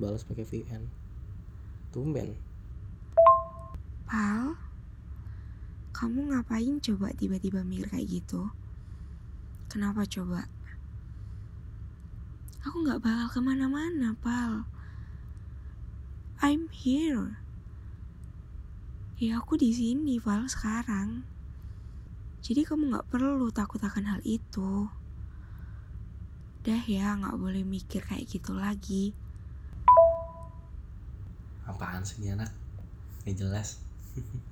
balas pakai VN tumben Pal, kamu ngapain coba tiba-tiba mikir kayak gitu? Kenapa coba? Aku nggak bakal ke mana-mana, Pal. I'm here. Ya aku di sini, Pal, sekarang. Jadi kamu nggak perlu takut akan hal itu. Dah ya, nggak boleh mikir kayak gitu lagi. Apaan sih ini anak? Nggak jelas